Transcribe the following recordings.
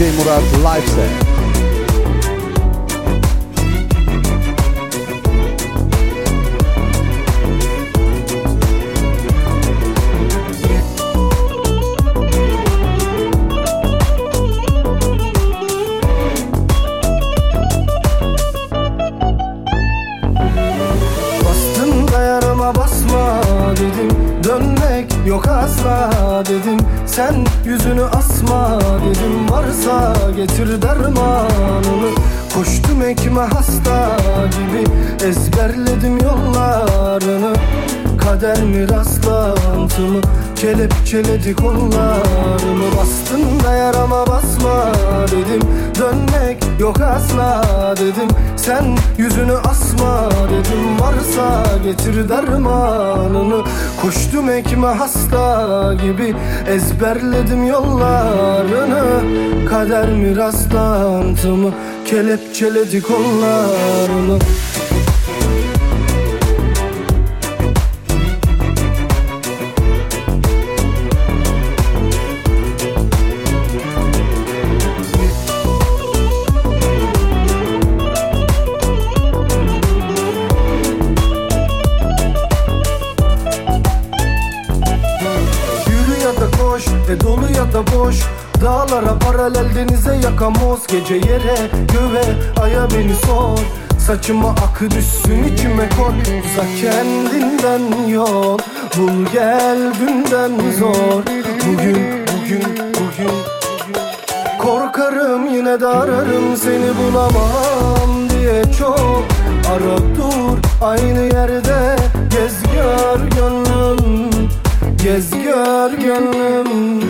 DJ Murat Live Set. Yok asla dedim. Sen getir dermanını Koştum ekme hasta gibi ezberledim yollarını. Kader mi rastlantımı Kelepçeledi kollarımı Bastın da yarama basma dedim Dönmek yok asla dedim. Sen yüzünü asma dedim Varsa getir dermanını. Koştum ekme hasta gibi Ezberledim yollarını. Kader mi rastlantımı Kelepçeledi kollarımı yakamoz Gece yere göve aya beni sor. Saçıma akı düşsün içime koy. Uzak kendinden yol Bul gel dünden zor. Bugün, bugün, bugün. Korkarım yine de ararım seni bulamam diye çok. Ara dur aynı yerde Gez gör gönlüm Gez gör gönlüm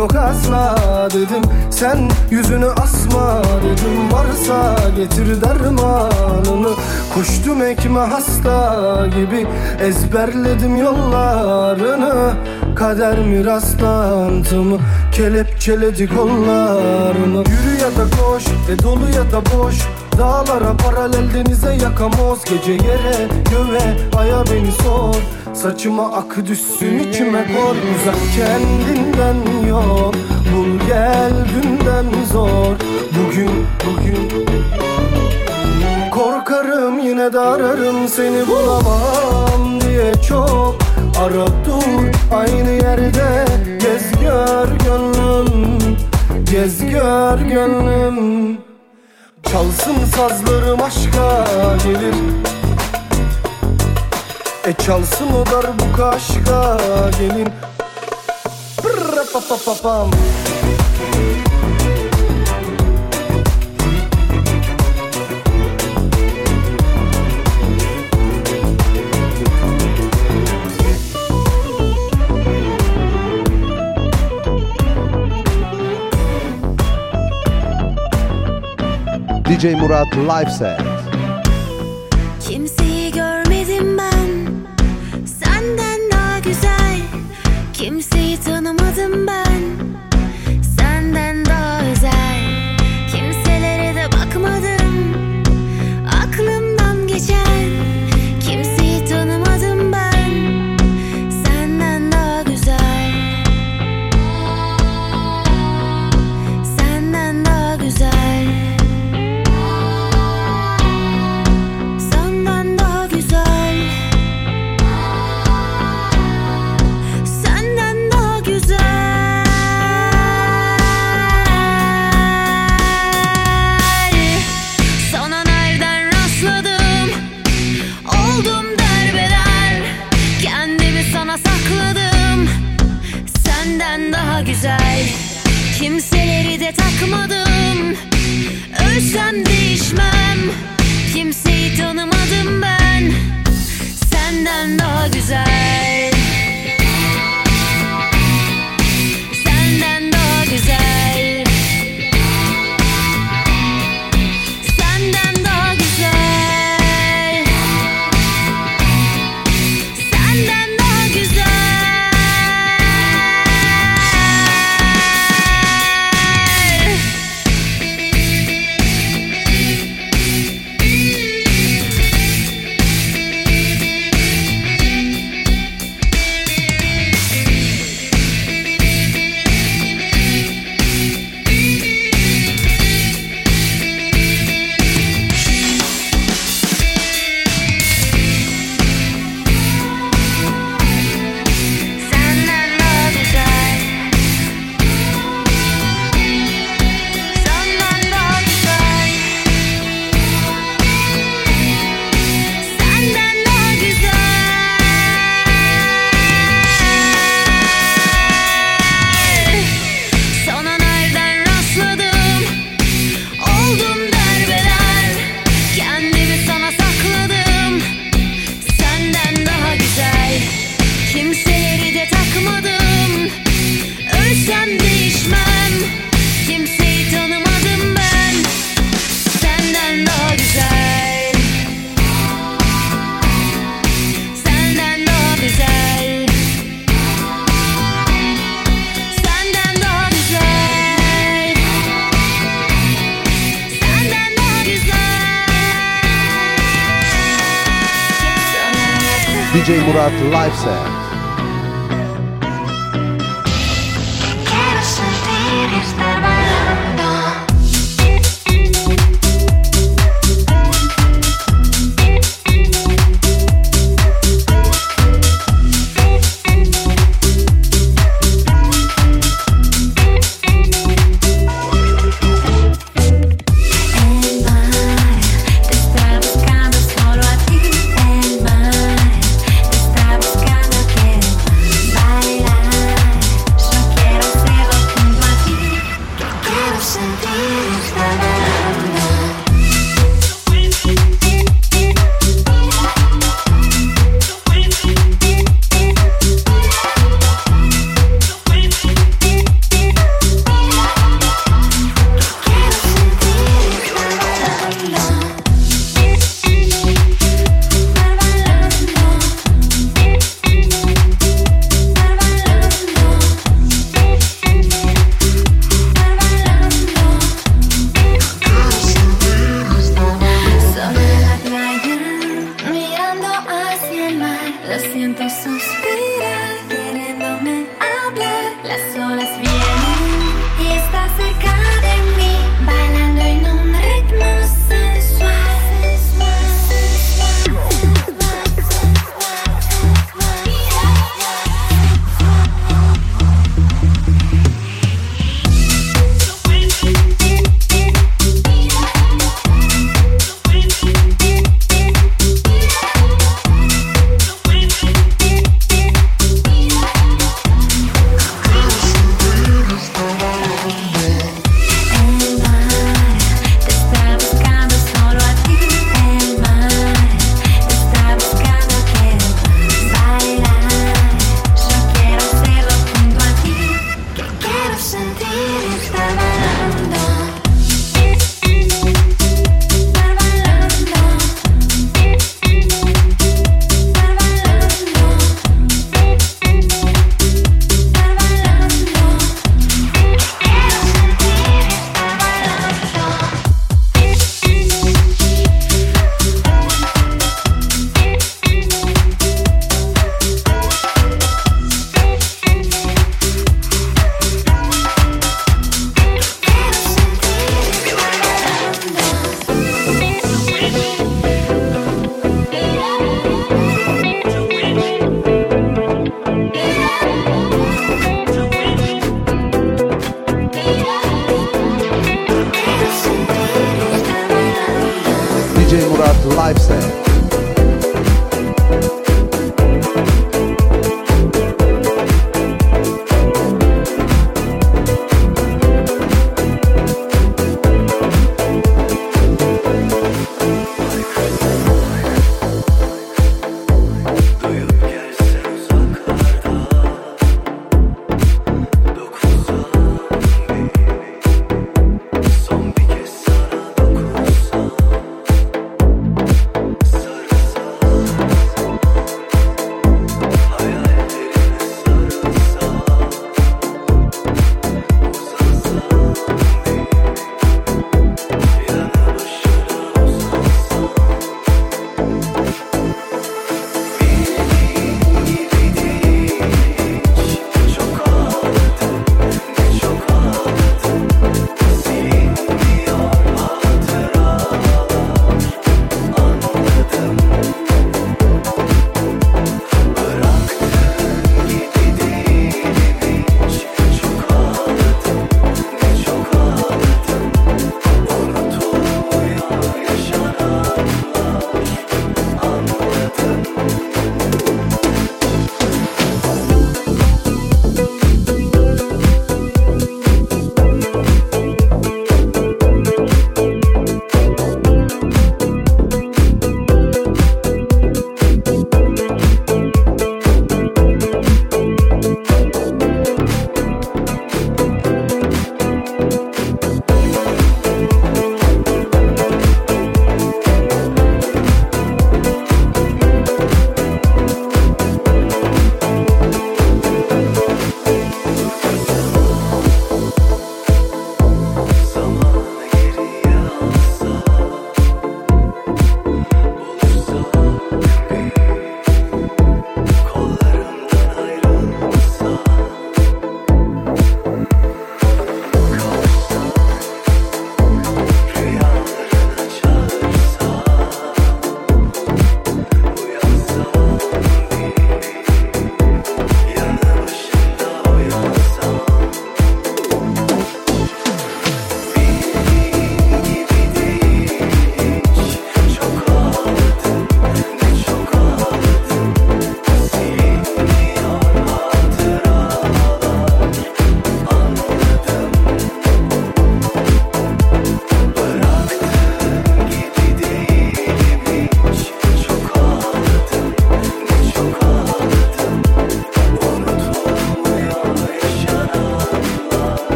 yok asla dedim Sen yüzünü asma dedim. Varsa getir dermanını Koştum ekme hasta gibi. Ezberledim yollarını Kader mi rastlantımı Kelepçeledi kollarını. Yürü ya da koş e dolu ya da boş. Dağlara paralel denize yakamoz Gece yere göve aya beni sor Saçıma akı düşsün içime kor Uzak kendinden yok Bul gel dünden zor Bugün bugün. Korkarım yine de ararım seni bulamam diye çok. Ara dur aynı yerde Gez gör gönlüm Gez gör gönlüm. Çalsın sazlarım aşka gelir E çalsın o darbuka aşka gelin Brrra pa pa pa pam DJ Murat Live Set.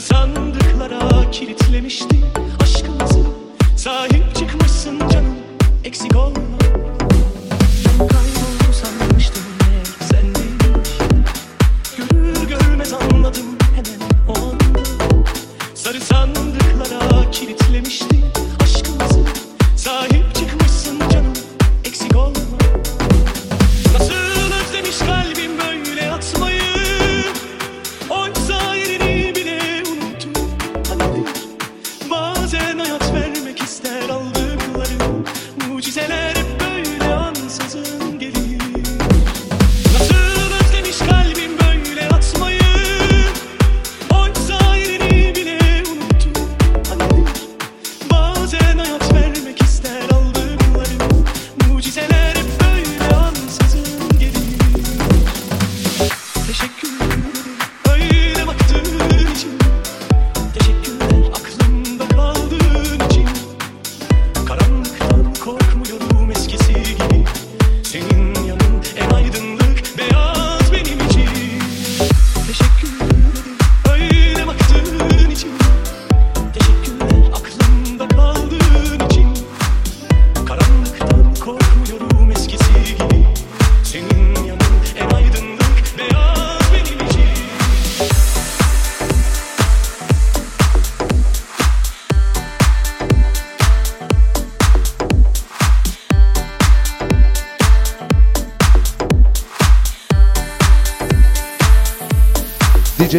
Sandıklara kilitlemişti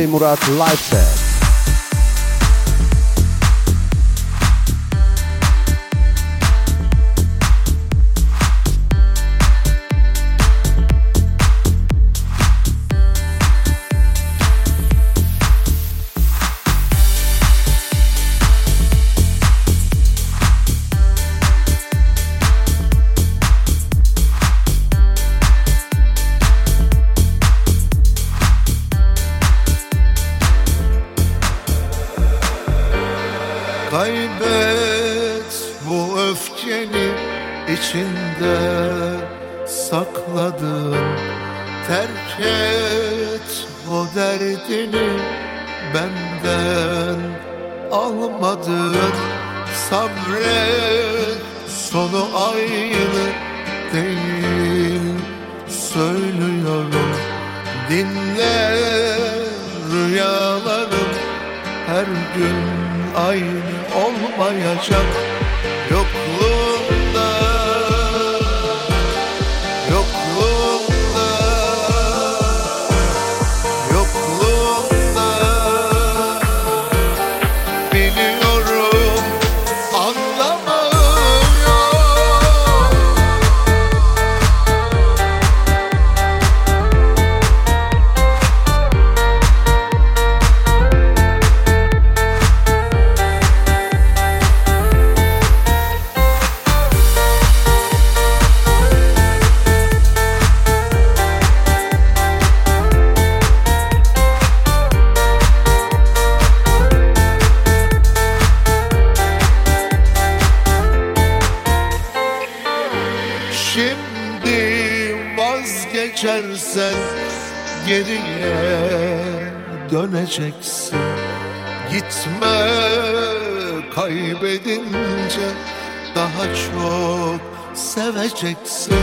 Murat Live döneceksin Gitme kaybedince daha çok seveceksin.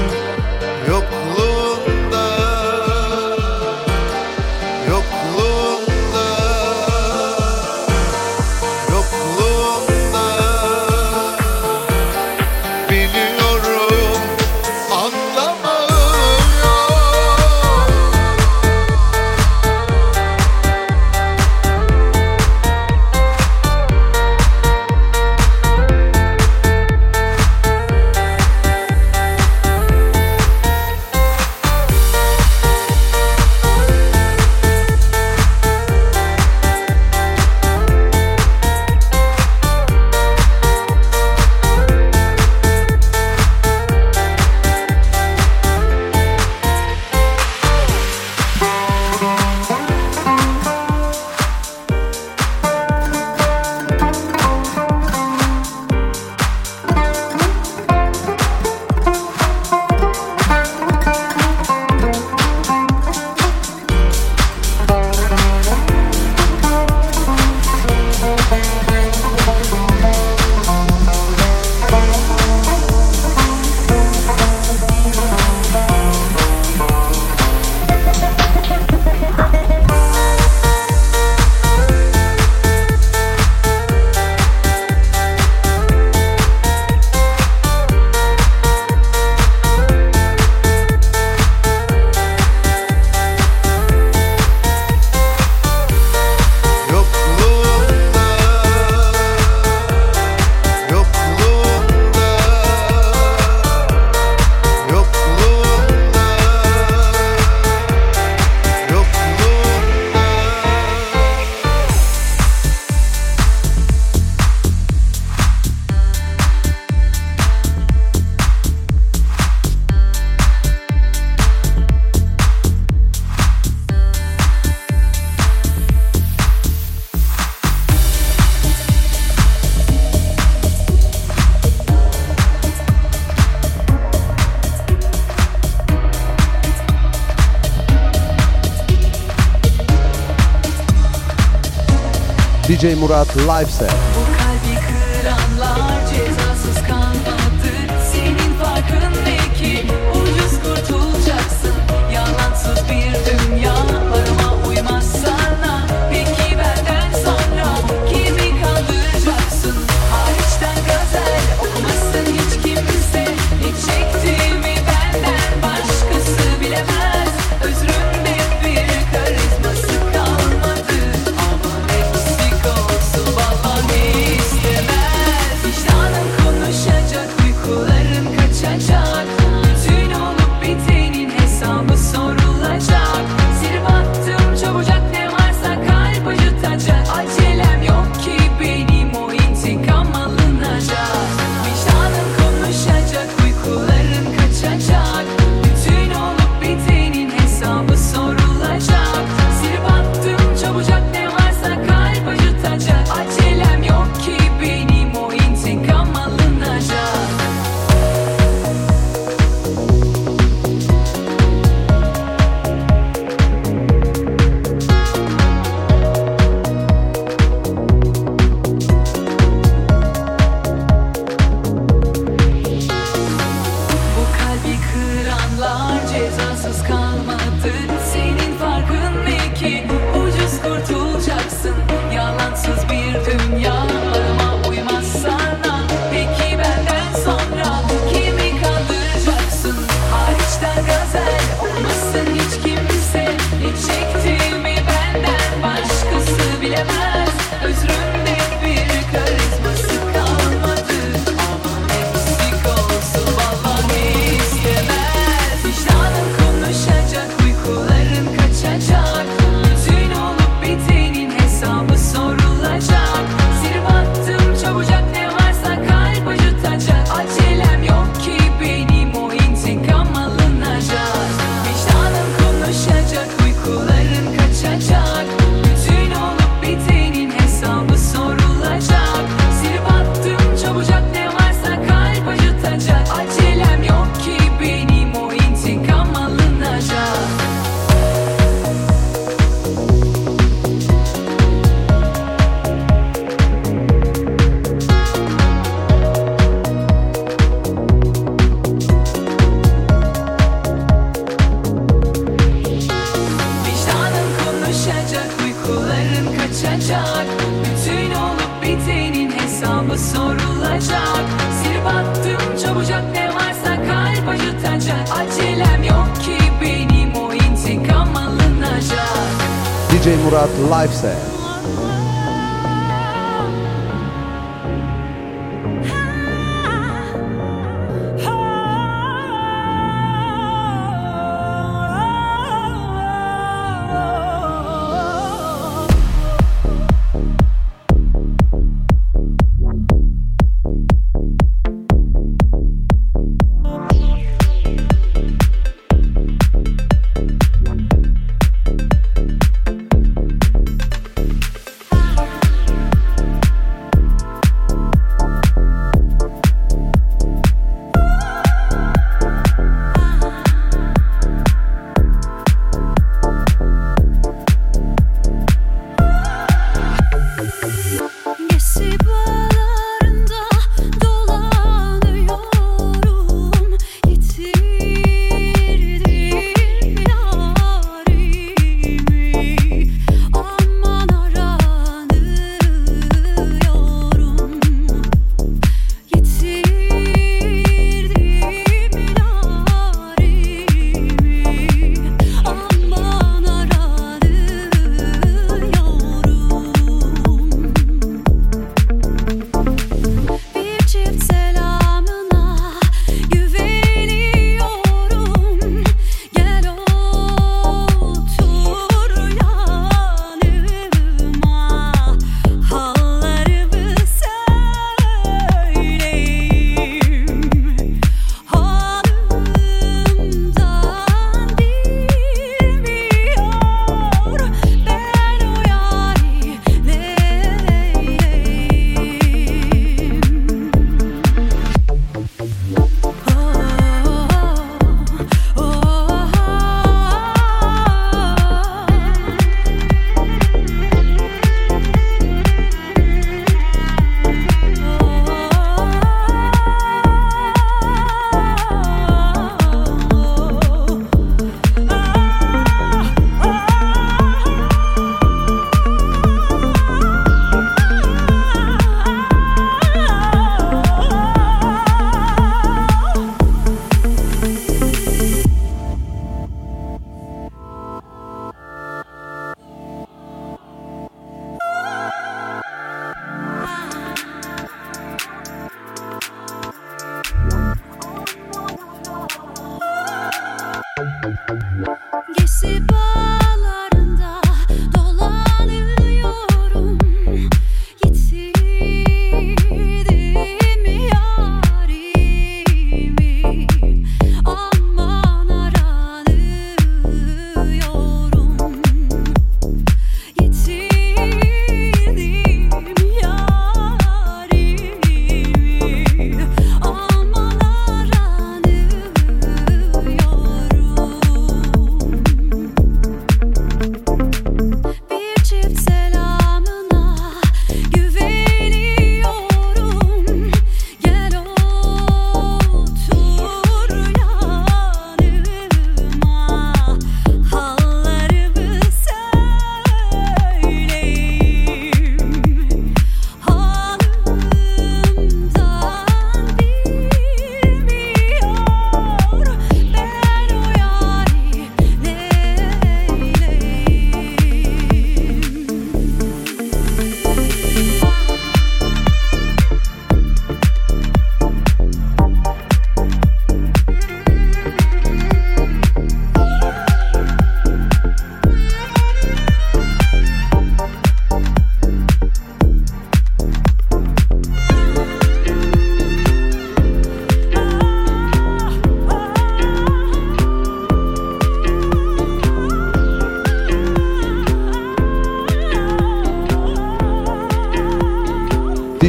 DJ Murat Live Set.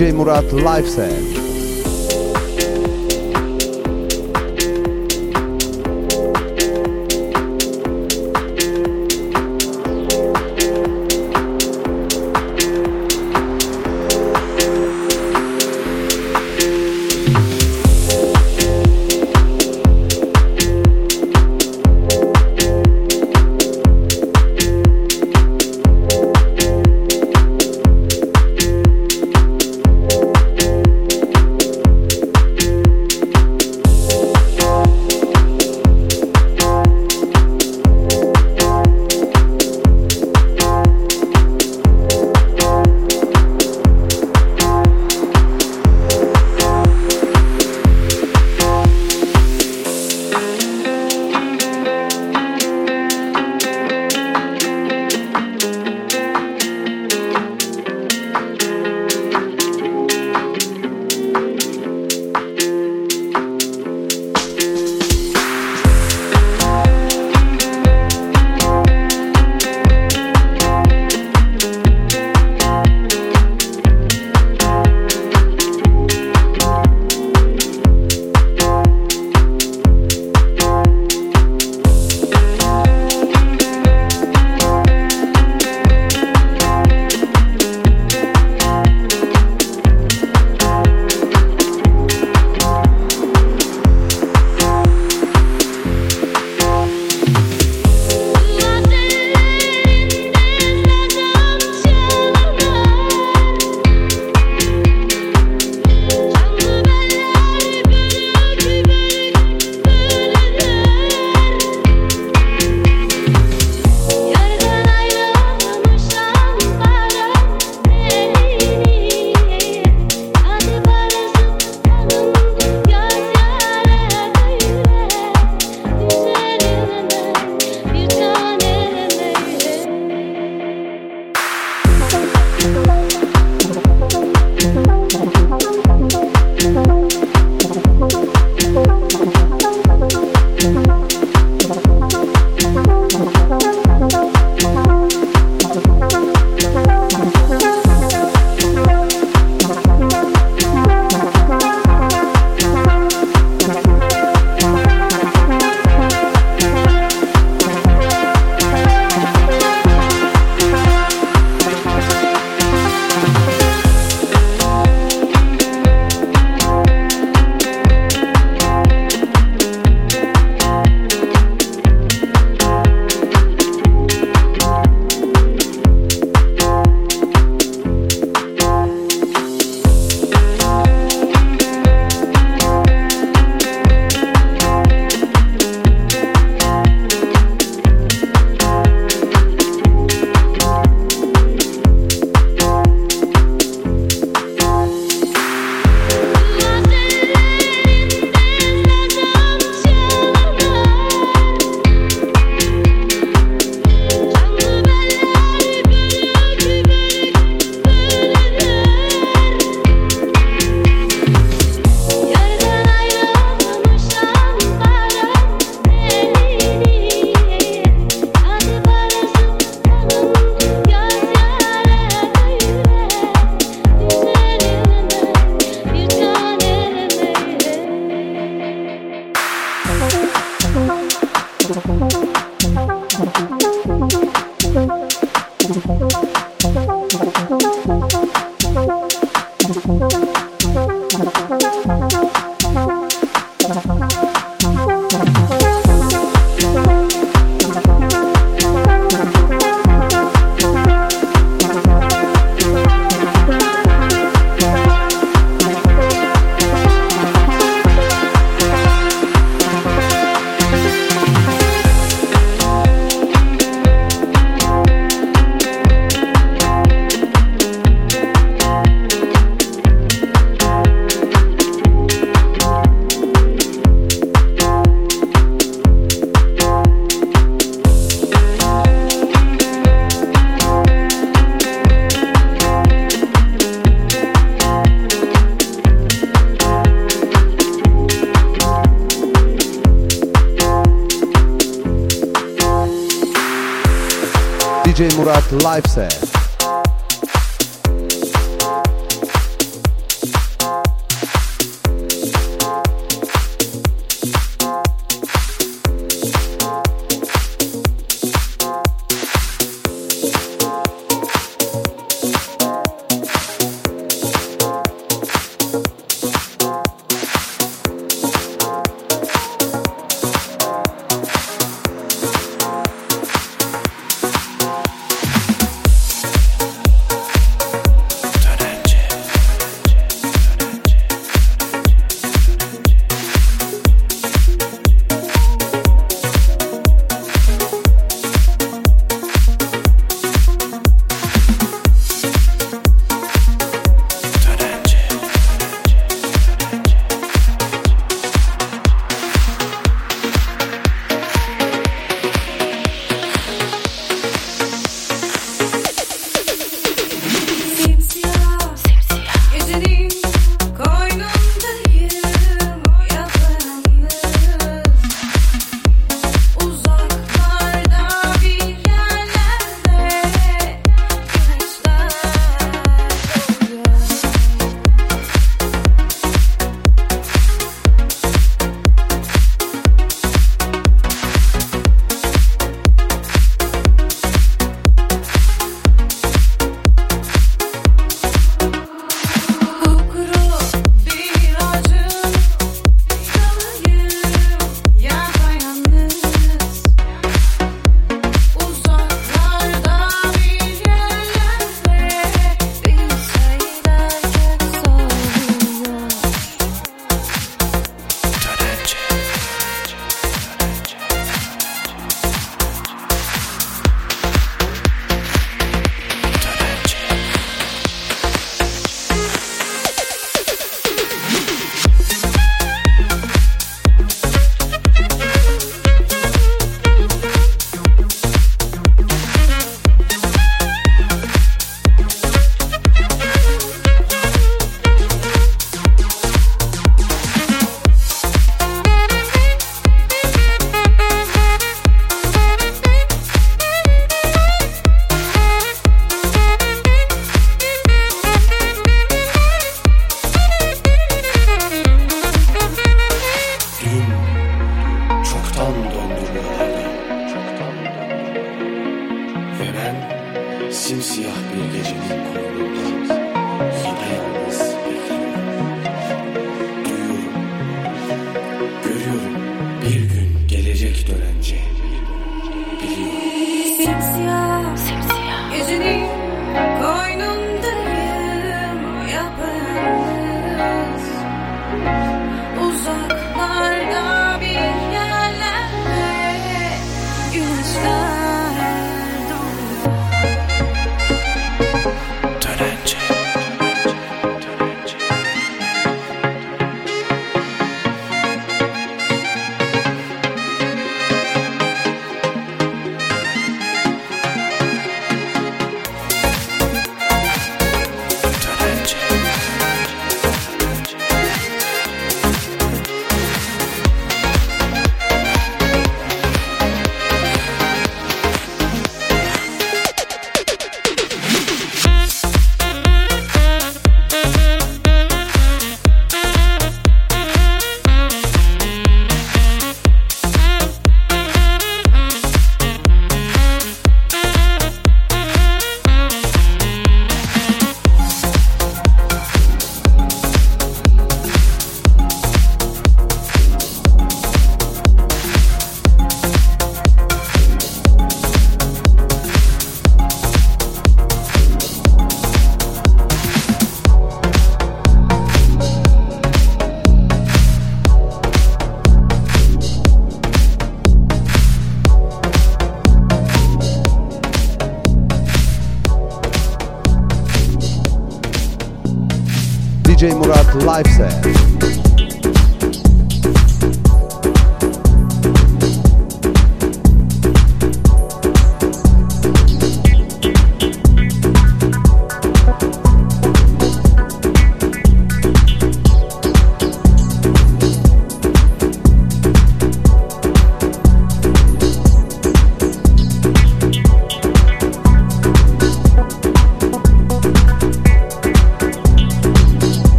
Murat Live Set.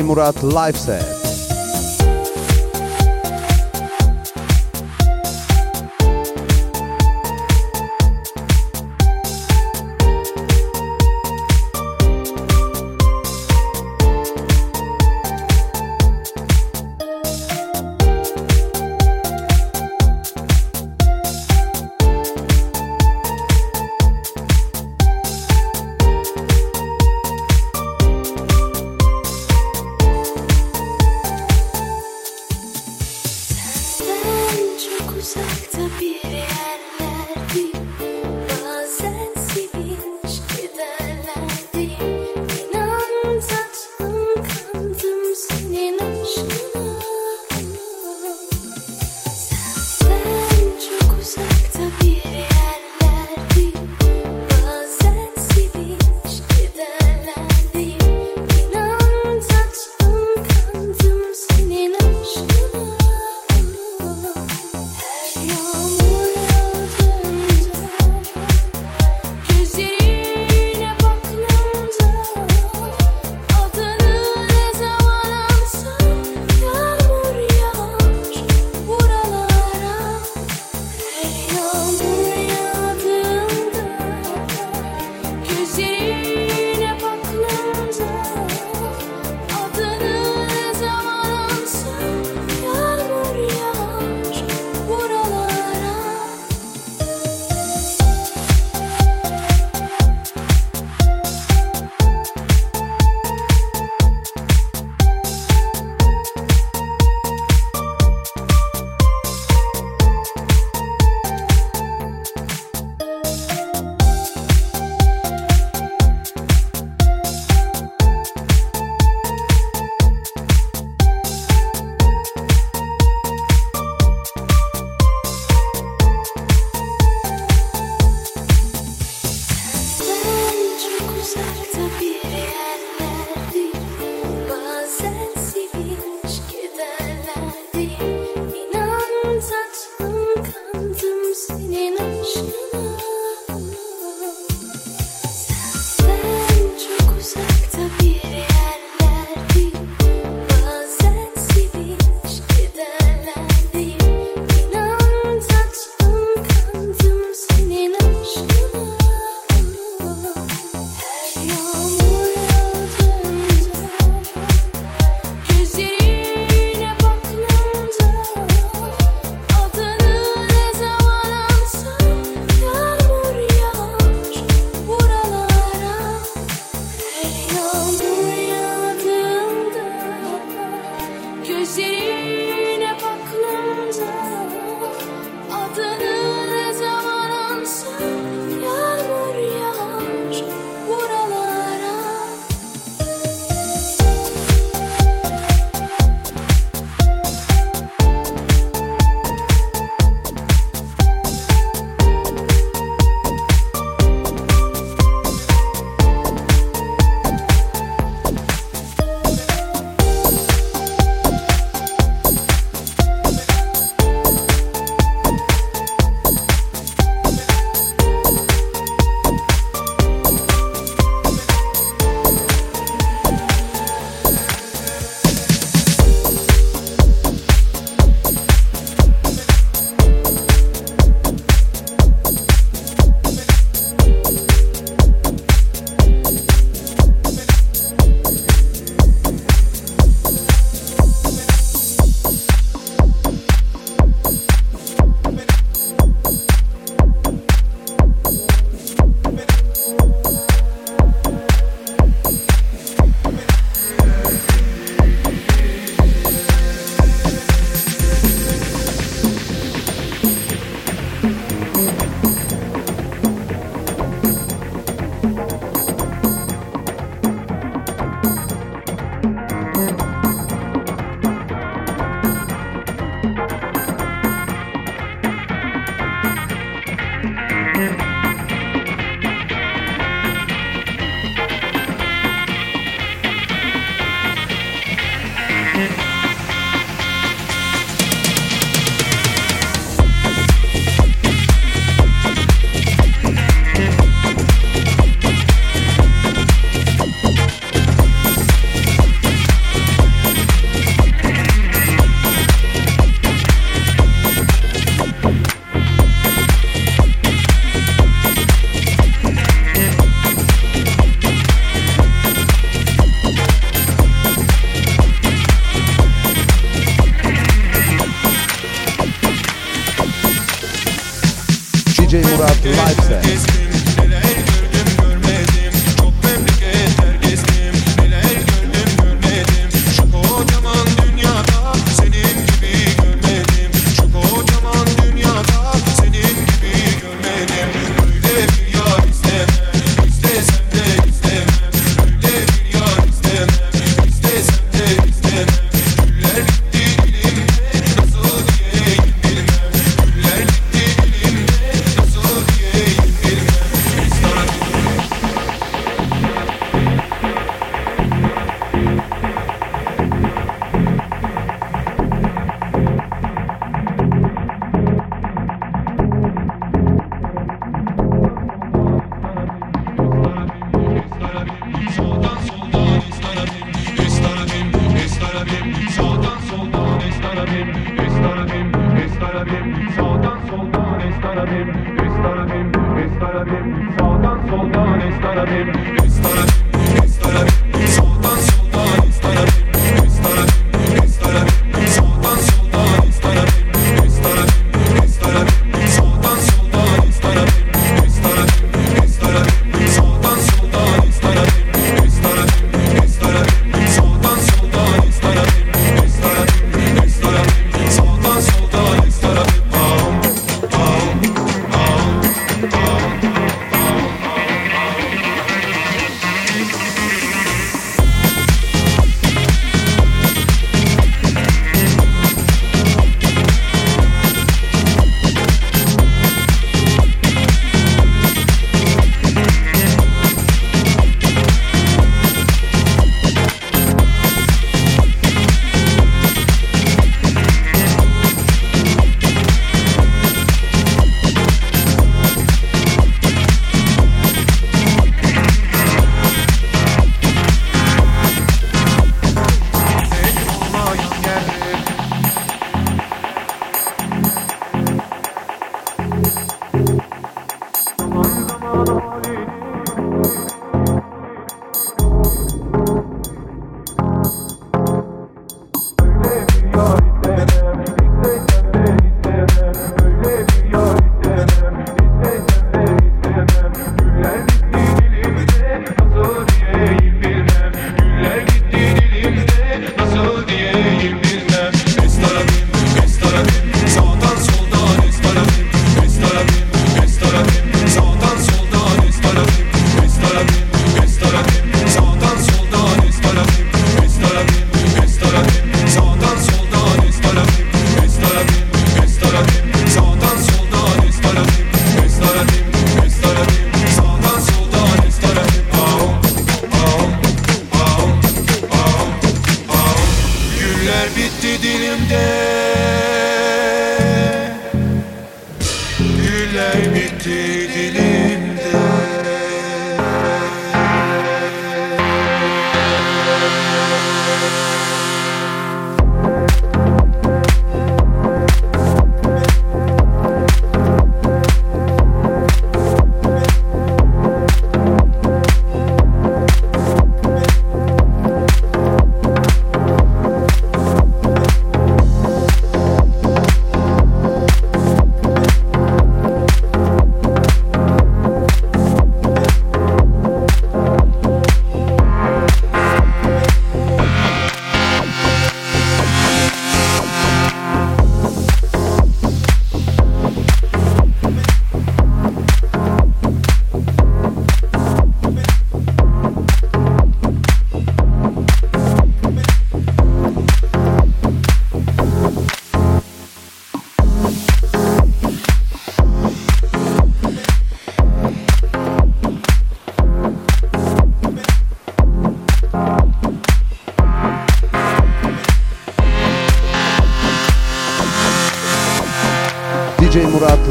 Murat Live Set.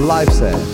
Live Set.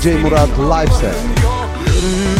DJ Murat Live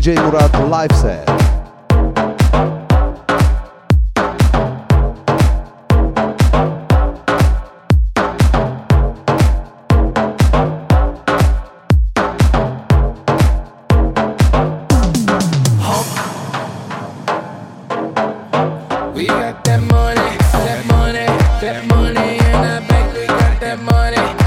DJ Murat live set. that money, that money, that money in the bank. We got that money.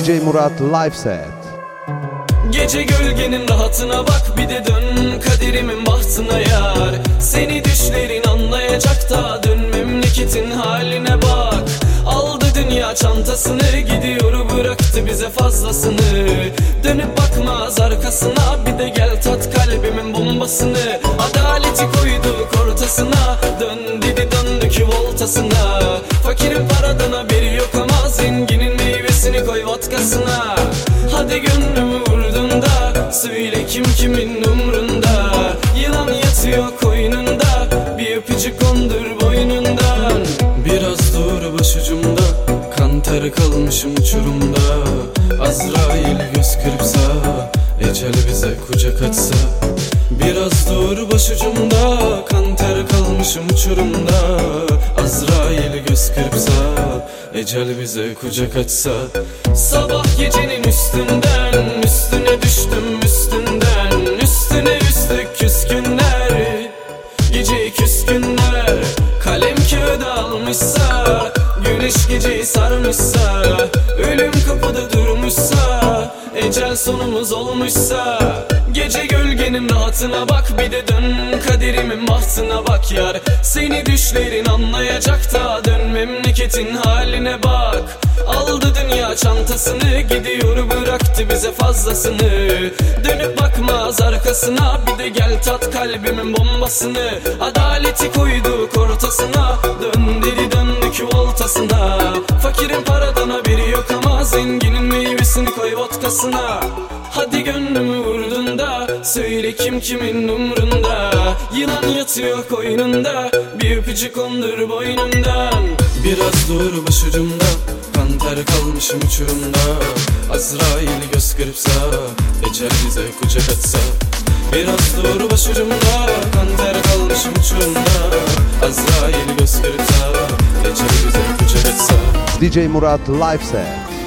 DJ Murat Live Set. Gece gölgenin rahatına bak bir de dön Kaderimin bahtına yar. Seni düşlerin anlayacak da dön Memleketin haline bak. Aldı dünya çantasını gidiyor bıraktı bize fazlasını. Dönüp bakmaz arkasına bir de gel tat kalbimin bombasını. Adaleti koyduk ortasına Dön dedi döndük voltasına. Fakirin paradana bir Hadi gönlümü vurdun da Söyle kim kimin umrunda. Yılan yatıyor koynunda Bir öpücük kondur boynundan. Biraz dur başucumda Kan ter kalmışım uçurumda Azrail göz kırpsa Ecel bize kucak açsa Biraz dur başucumda Kan ter kalmışım uçurumda. Azrail göz kırpsa Ecel bize kucak açsa. Sabah gecenin üstünden Üstüne düştüm üstünden. Üstüne üstlük küskünler Gece küskünler. Kalem kağıda almışsa Güneş geceyi sarmışsa. Ölüm kapıda durmuşsa. Ecel sonumuz olmuşsa Gece gölgenin rahatına bak Bir de dön kaderimin bahtına bak yar. Seni düşlerin anlayacak da Dön memleketin haline bak Aldı dünya çantasını Gidiyor bıraktı bize fazlasını. Dönüp bakmaz arkasına Bir de gel tat kalbimin bombasını. Adaleti koyduk ortasına Dön dedi döndük voltasına. Fakirin paradan haberi yok ama Zenginin meyvesini koy vodkasına. Hadi gönlümü vurdun da Söyle kim kimin umrunda. Yılan yatıyor koynunda Bir öpücük kondur boynundan. Biraz dur başucumda Kanter kalmışım uçurumda. Azrail göz kırpsa Ecel bize kucak atsa. Biraz dur başucumda. Kanter kalmışım uçurumda. Azrail göz kırpsa Ecel bize kucak atsa. DJ Murat Live Set.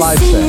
DJ